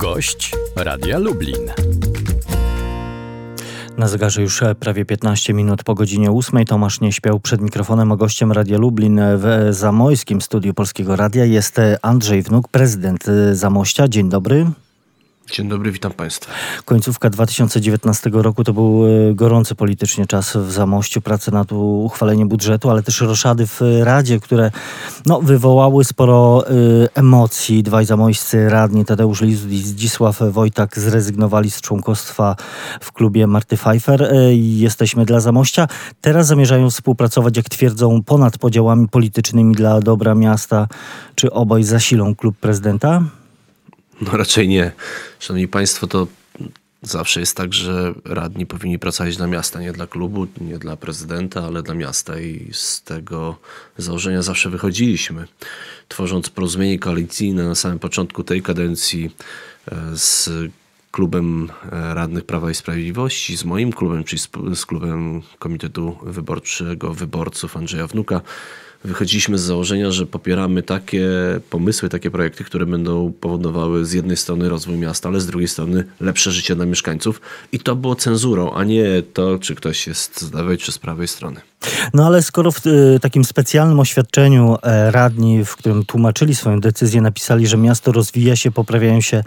Gość Radia Lublin. Na zegarze już prawie 15 minut po godzinie 8. Tomasz nie śpiał przed mikrofonem, a gościem Radia Lublin w Zamojskim Studiu Polskiego Radia jest Andrzej Wnuk, prezydent Zamościa. Dzień dobry. Dzień dobry, witam Państwa. Końcówka 2019 roku to był e, gorący politycznie czas w Zamościu, prace nad uchwaleniem budżetu, ale też roszady w Radzie, które no, wywołały sporo y, emocji. Dwaj zamojscy radni, Tadeusz Liz i Zdzisław Wojtak, zrezygnowali z członkostwa w klubie Marty Pfeiffer. Y, jesteśmy dla Zamościa. Teraz zamierzają współpracować, jak twierdzą, ponad podziałami politycznymi dla dobra miasta. Czy obaj zasilą klub prezydenta? No raczej nie. Szanowni Państwo, to zawsze jest tak, że radni powinni pracować dla miasta, nie dla klubu, nie dla prezydenta, ale dla miasta i z tego założenia zawsze wychodziliśmy. Tworząc porozumienie koalicyjne na samym początku tej kadencji e, z klubem e, radnych Prawa i Sprawiedliwości, z moim klubem, czyli z, klubem Komitetu Wyborczego Wyborców Andrzeja Wnuka, wychodziliśmy z założenia, że popieramy takie pomysły, takie projekty, które będą powodowały z jednej strony rozwój miasta, ale z drugiej strony lepsze życie dla mieszkańców. I to było cenzurą, a nie to, czy ktoś jest z lewej czy z prawej strony. No ale skoro w y, takim specjalnym oświadczeniu e, radni, w którym tłumaczyli swoją decyzję, napisali, że miasto rozwija się, poprawiają się,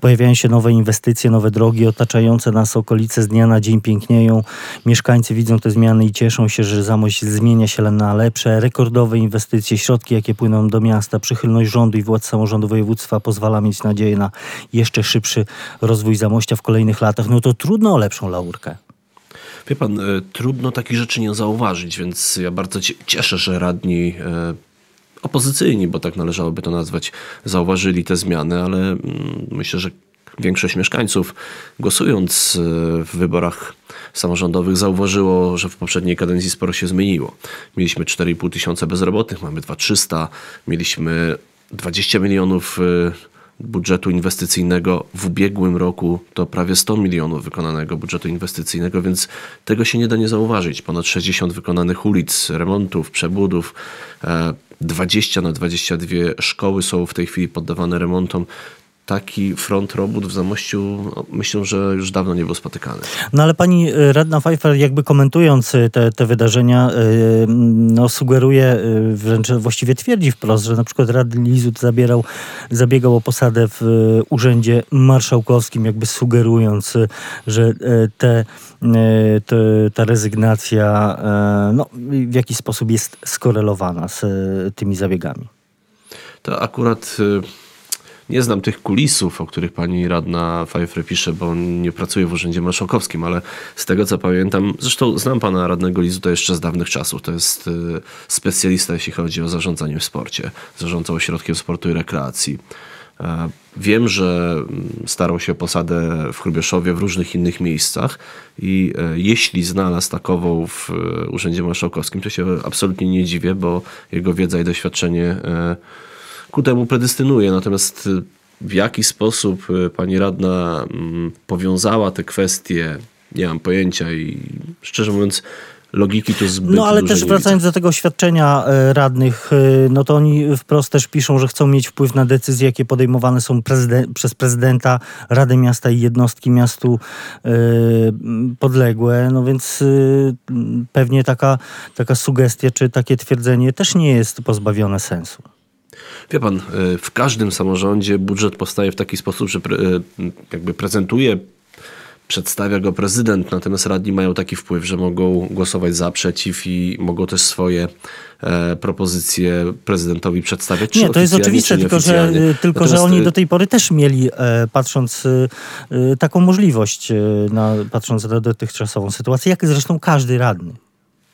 pojawiają się nowe inwestycje, nowe drogi otaczające nas okolice z dnia na dzień pięknieją. Mieszkańcy widzą te zmiany i cieszą się, że Zamość zmienia się na lepsze. Rekordowe inwestycje, środki jakie płyną do miasta, przychylność rządu i władz samorządu województwa pozwala mieć nadzieję na jeszcze szybszy rozwój Zamościa w kolejnych latach. No to trudno o lepszą laurkę. Wie pan, e, trudno takich rzeczy nie zauważyć, więc ja bardzo cieszę, że radni e, opozycyjni, bo tak należałoby to nazwać, zauważyli te zmiany, ale mm, myślę, że większość mieszkańców głosując e, w wyborach samorządowych zauważyło, że w poprzedniej kadencji sporo się zmieniło. Mieliśmy 4,5 tysiąca bezrobotnych, mamy 2300, mieliśmy 20 milionów budżetu inwestycyjnego w ubiegłym roku to prawie 100 milionów wykonanego budżetu inwestycyjnego, więc tego się nie da nie zauważyć. Ponad 60 wykonanych ulic, remontów, przebudów, 20 e, na 22 szkoły są w tej chwili poddawane remontom taki front robót w Zamościu no, myślę, że już dawno nie był spotykany. No ale pani y, radna Pfeiffer jakby komentując y, te, te wydarzenia y, no, sugeruje, wręcz właściwie twierdzi wprost, że na przykład Rad Lizut zabierał, zabiegał o posadę w urzędzie marszałkowskim, jakby sugerując, że te, te, ta rezygnacja no, w jakiś sposób jest skorelowana z tymi zabiegami. To akurat nie znam tych kulisów, o których pani radna Pfeiffer pisze, bo nie pracuje w Urzędzie Marszałkowskim, ale z tego co pamiętam, zresztą znam pana radnego Lizu to jeszcze z dawnych czasów. To jest y, specjalista, jeśli chodzi o zarządzanie w sporcie. Zarządzał ośrodkiem sportu i rekreacji. E, wiem, że mm, starał się o posadę w Hrubieszowie, w różnych innych miejscach i e, jeśli znalazł takową w e, Urzędzie Marszałkowskim, to się absolutnie nie dziwię, bo jego wiedza i doświadczenie ku temu predystynuje. Natomiast y, w jaki sposób y, pani radna mm, powiązała te kwestie, nie mam pojęcia i szczerze mówiąc logiki to zbyt No ale też wracając do tego oświadczenia y, radnych, no to oni wprost też piszą, że chcą mieć wpływ na decyzje, jakie podejmowane są przez prezydenta, Rady Miasta i jednostki miastu yy, podległe. No więc yy, pewnie taka, taka sugestia czy takie twierdzenie też nie jest pozbawione sensu. Wie pan, e, w każdym samorządzie budżet powstaje w taki sposób, że pre, jakby prezentuje przedstawia go prezydent, natomiast radni mają taki wpływ, że mogą głosować za, przeciw i mogą też swoje e, propozycje prezydentowi przedstawiać. Nie, to jest oczywiste, tylko, że, tylko że oni e, do tej pory też mieli, e, patrząc e, e taką możliwość, e, na, patrząc na dotychczasową sytuację, jak zresztą każdy radny.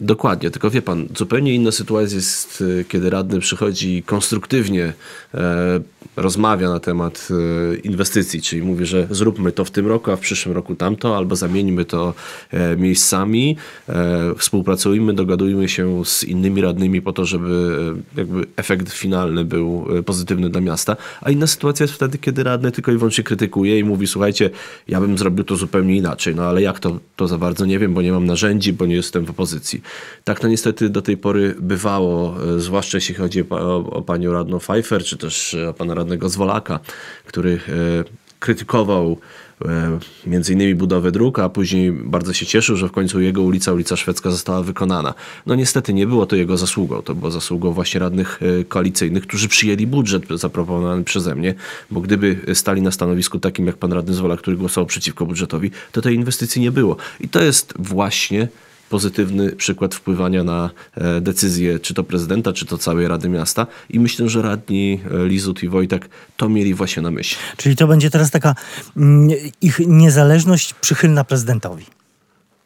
Dokładnie, tylko wie pan, zupełnie inna sytuacja jest, e, kiedy radny przychodzi konstruktywnie, e, rozmawia na temat e, inwestycji, czyli mówi, że zróbmy to w tym roku, a w przyszłym roku tamto, albo zamieńmy to e, miejscami, e, współpracujmy, dogadujmy się z innymi radnymi po to, żeby e, jakby efekt finalny był pozytywny dla miasta. A inna sytuacja jest wtedy, kiedy radny tylko i wyłącznie krytykuje i mówi, słuchajcie, ja bym zrobił to zupełnie inaczej, no ale jak to, to za bardzo nie wiem, bo nie mam narzędzi, bo nie jestem w opozycji. Tak to niestety do tej pory bywało, e, zwłaszcza jeśli chodzi o, o panią radną Pfeiffer, czy też o pana radnego Zwolaka, który e, krytykował e, między innymi budowę dróg, a później bardzo się cieszył, że w końcu jego ulica, ulica Szwedzka została wykonana. No niestety nie było to jego zasługą, to było zasługą właśnie radnych e, koalicyjnych, którzy przyjęli budżet zaproponowany przeze mnie, bo gdyby stali na stanowisku takim jak pan radny Zwola, który głosował przeciwko budżetowi, to tej inwestycji nie było. I to jest właśnie pozytywny przykład wpływania na e, decyzje czy to prezydenta, czy to całej Rady Miasta i myślę, że radni e, Lizut i Wojtek to mieli właśnie na myśli. Czyli to będzie teraz taka mm, ich niezależność przychylna prezydentowi.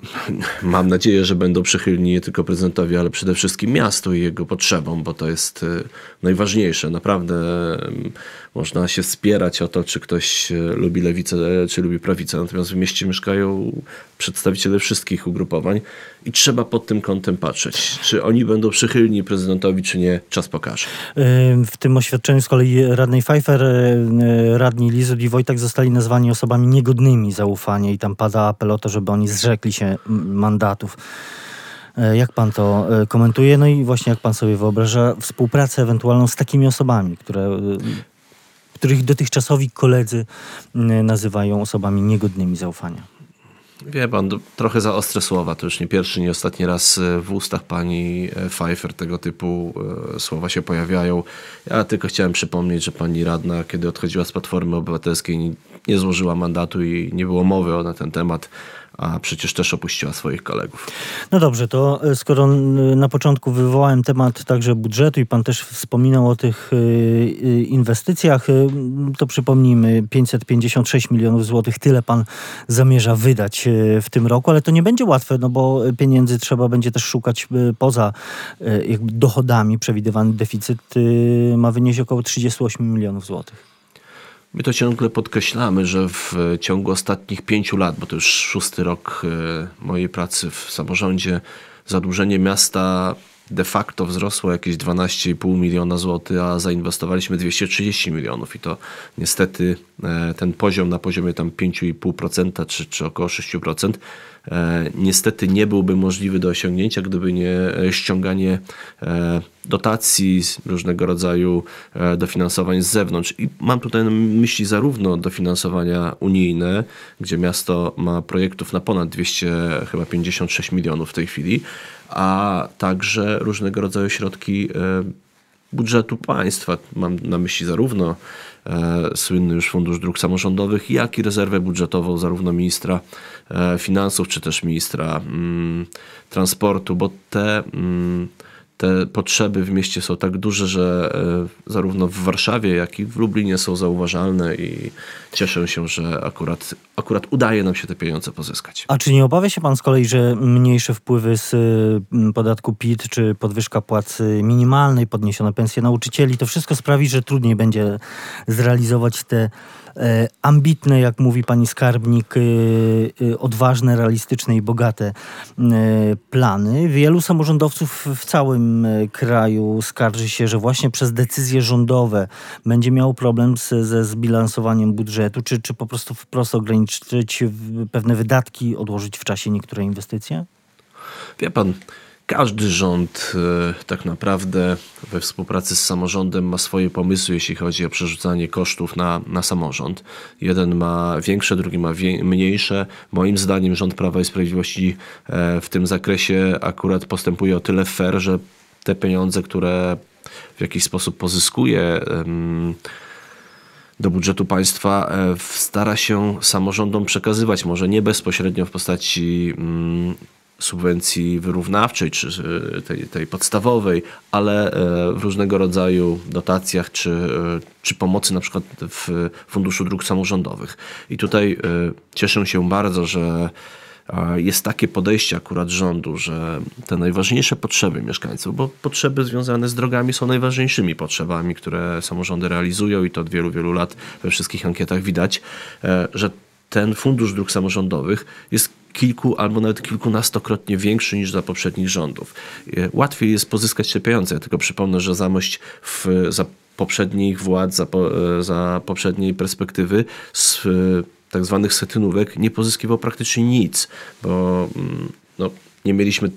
Mam nadzieję, że będą przychylni nie tylko prezydentowi, ale przede wszystkim miastu i jego potrzebom, bo to jest e, najważniejsze. Naprawdę można się spierać o to, czy ktoś lubi lewicę, czy lubi prawicę. Natomiast w mieście mieszkają przedstawiciele wszystkich ugrupowań i trzeba pod tym kątem patrzeć. Czy oni będą przychylni prezydentowi, czy nie, czas pokaże. W tym oświadczeniu z kolei radnej Pfeiffer, e, radni Lizut i Wojtek zostali nazwani osobami niegodnymi zaufania i tam pada apel o to, żeby oni zrzekli się mandatów. E, jak pan to komentuje? No i właśnie jak pan sobie wyobraża współpracę ewentualną z takimi osobami, które których dotychczasowi koledzy nazywają osobami niegodnymi zaufania. Wie pan, trochę za ostre słowa. To już nie pierwszy, nie ostatni raz e, w ustach pani e, Pfeiffer tego typu e, słowa się pojawiają. Ja tylko chciałem przypomnieć, że pani radna, kiedy odchodziła z Platformy Obywatelskiej, nie złożyła mandatu i nie było mowy na ten temat a przecież też opuściła swoich kolegów. No dobrze, to e, skoro na początku wywołałem temat także budżetu i pan też wspominał o tych e, e, inwestycjach, to przypomnijmy 556 milionów złotych, tyle pan zamierza wydać w tym roku, ale to nie będzie łatwe, no bo pieniędzy trzeba będzie też szukać poza dochodami. Przewidywany deficyt ma wynieść około 38 milionów złotych. My to ciągle podkreślamy, że w ciągu ostatnich pięciu lat, bo to już szósty rok e, mojej pracy w samorządzie, zadłużenie miasta de facto wzrosło jakieś 12,5 miliona złotych, a zainwestowaliśmy 230 milionów i to niestety e, ten poziom na poziomie tam 5,5% czy, czy około 6% E, niestety nie byłby możliwy do osiągnięcia, gdyby nie ściąganie e, dotacji, różnego rodzaju dofinansowań z zewnątrz. I mam tutaj na myśli zarówno dofinansowania unijne, gdzie miasto ma projektów na ponad 200, chyba 56 milionów w tej chwili, a także różnego rodzaju środki budżetu państwa. Mam na myśli zarówno e, słynny już Fundusz Dróg Samorządowych, jak i rezerwę budżetową zarówno ministra e, finansów, czy też ministra mm, transportu, bo te mm, te potrzeby w mieście są tak duże, że e, zarówno w Warszawie, jak i w Lublinie są zauważalne i cieszę się, że akurat, akurat udaje nam się te pieniądze pozyskać. A czy nie obawia się pan z kolei, że mniejsze wpływy z podatku PIT czy podwyżka płacy minimalnej, podniesione pensje nauczycieli, to wszystko sprawi, że trudniej będzie zrealizować te ambitne, jak mówi pani skarbnik, e, e, odważne, realistyczne i bogate plany. Wielu samorządowców w całym kraju skarży się, że właśnie przez decyzje rządowe będzie miał problem z, ze zbilansowaniem budżetu, czy, czy po prostu wprost ograniczyć pewne wydatki, odłożyć w czasie niektóre inwestycje? Wie pan, każdy rząd e, tak naprawdę we współpracy z samorządem ma swoje pomysły, jeśli chodzi o przerzucanie kosztów na, na samorząd. Jeden ma większe, drugi ma wie, mniejsze. Moim zdaniem rząd Prawa i Sprawiedliwości e, w tym zakresie akurat postępuje o tyle fair, że te pieniądze, które w jakiś sposób pozyskuje do budżetu państwa e, stara się samorządom przekazywać, może nie bezpośrednio w postaci mm, subwencji wyrównawczej, czy tej, tej podstawowej, ale e, w różnego rodzaju dotacjach, czy, e, czy pomocy na przykład w Funduszu Dróg Samorządowych. I tutaj e, cieszę się bardzo, że jest takie podejście akurat rządu, że te najważniejsze potrzeby mieszkańców, bo potrzeby związane z drogami są najważniejszymi potrzebami, które samorządy realizują i to od wielu, wielu lat we wszystkich ankietach widać, że ten fundusz dróg samorządowych jest kilku albo nawet kilkunastokrotnie większy niż za poprzednich rządów. E, łatwiej jest pozyskać te pieniądze. Ja tylko przypomnę, że zamość w, za poprzednich władz, za, e, za poprzedniej perspektywy z e, tak zwanych setynówek nie pozyskiwał praktycznie nic, bo mm, no, nie mieliśmy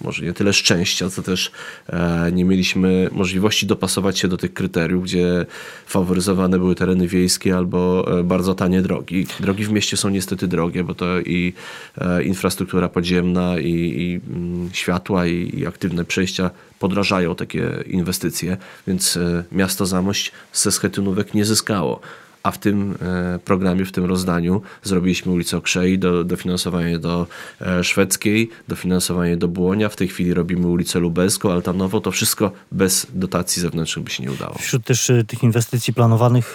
może nie tyle szczęścia, co też e, nie mieliśmy możliwości dopasować się do tych kryteriów, gdzie faworyzowane były tereny wiejskie albo e, bardzo tanie drogi. Drogi w mieście są niestety drogie, bo to i e, infrastruktura podziemna, i, i mm, światła, i, i aktywne przejścia podrażają takie inwestycje, więc miasto Zamość ze schetynówek nie zyskało. A w tym e, programie, w tym rozdaniu zrobiliśmy ulicę Okrzei, do, dofinansowanie do e, Szwedzkiej, dofinansowanie do Błonia. W tej chwili robimy ulicę Lubelską, Altanową. To wszystko bez dotacji zewnętrznych by się nie udało. Wśród też y, tych inwestycji planowanych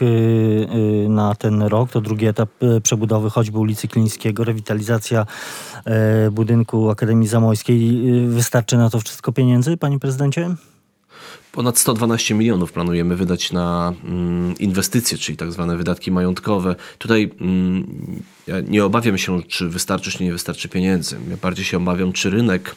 na ten rok, to drugi etap przebudowy choćby ulicy Klińskiego, rewitalizacja e, budynku Akademii Zamojskiej. Wystarczy na to wszystko pieniędzy, panie prezydencie? Ponad 112 milionów planujemy wydać na mm, inwestycje, czyli tak zwane wydatki majątkowe. Tutaj mm, ja nie obawiam się, czy wystarczy, czy nie wystarczy pieniędzy. Ja bardziej się obawiam, czy rynek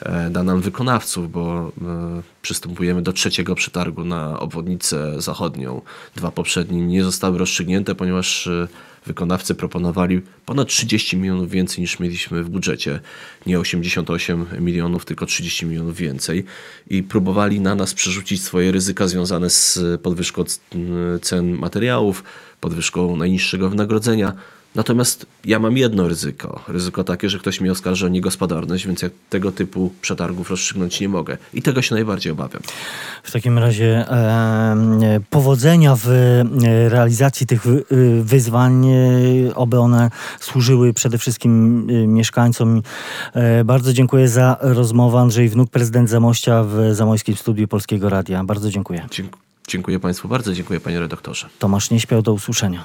e, da nam wykonawców, bo e, przystępujemy do trzeciego przetargu na obwodnicę zachodnią. Dwa poprzednie nie zostały rozstrzygnięte, ponieważ e, wykonawcy proponowali ponad 30 milionów więcej niż mieliśmy w budżecie. Nie 88 milionów, tylko 30 milionów więcej. I próbowali na nas przerzucić swoje ryzyka związane z podwyżką cen materiałów, podwyżką najniższego wynagrodzenia. Natomiast ja mam jedno ryzyko. Ryzyko takie, że ktoś mnie oskarży o niegospodarność, więc ja tego typu przetargów rozstrzygnąć nie mogę. I tego się najbardziej obawiam. W takim razie e, powodzenia w e, realizacji tych y, wyzwań, e, oby one służyły przede wszystkim e, mieszkańcom. E, bardzo dziękuję za rozmowę. Andrzej Wnuk, prezydent Zamościa w Zamojskim Studiu Polskiego Radia. Bardzo dziękuję. Dziękuję Państwu bardzo, dziękuję Panie redaktorze. Tomasz Nieśpiał, do usłyszenia.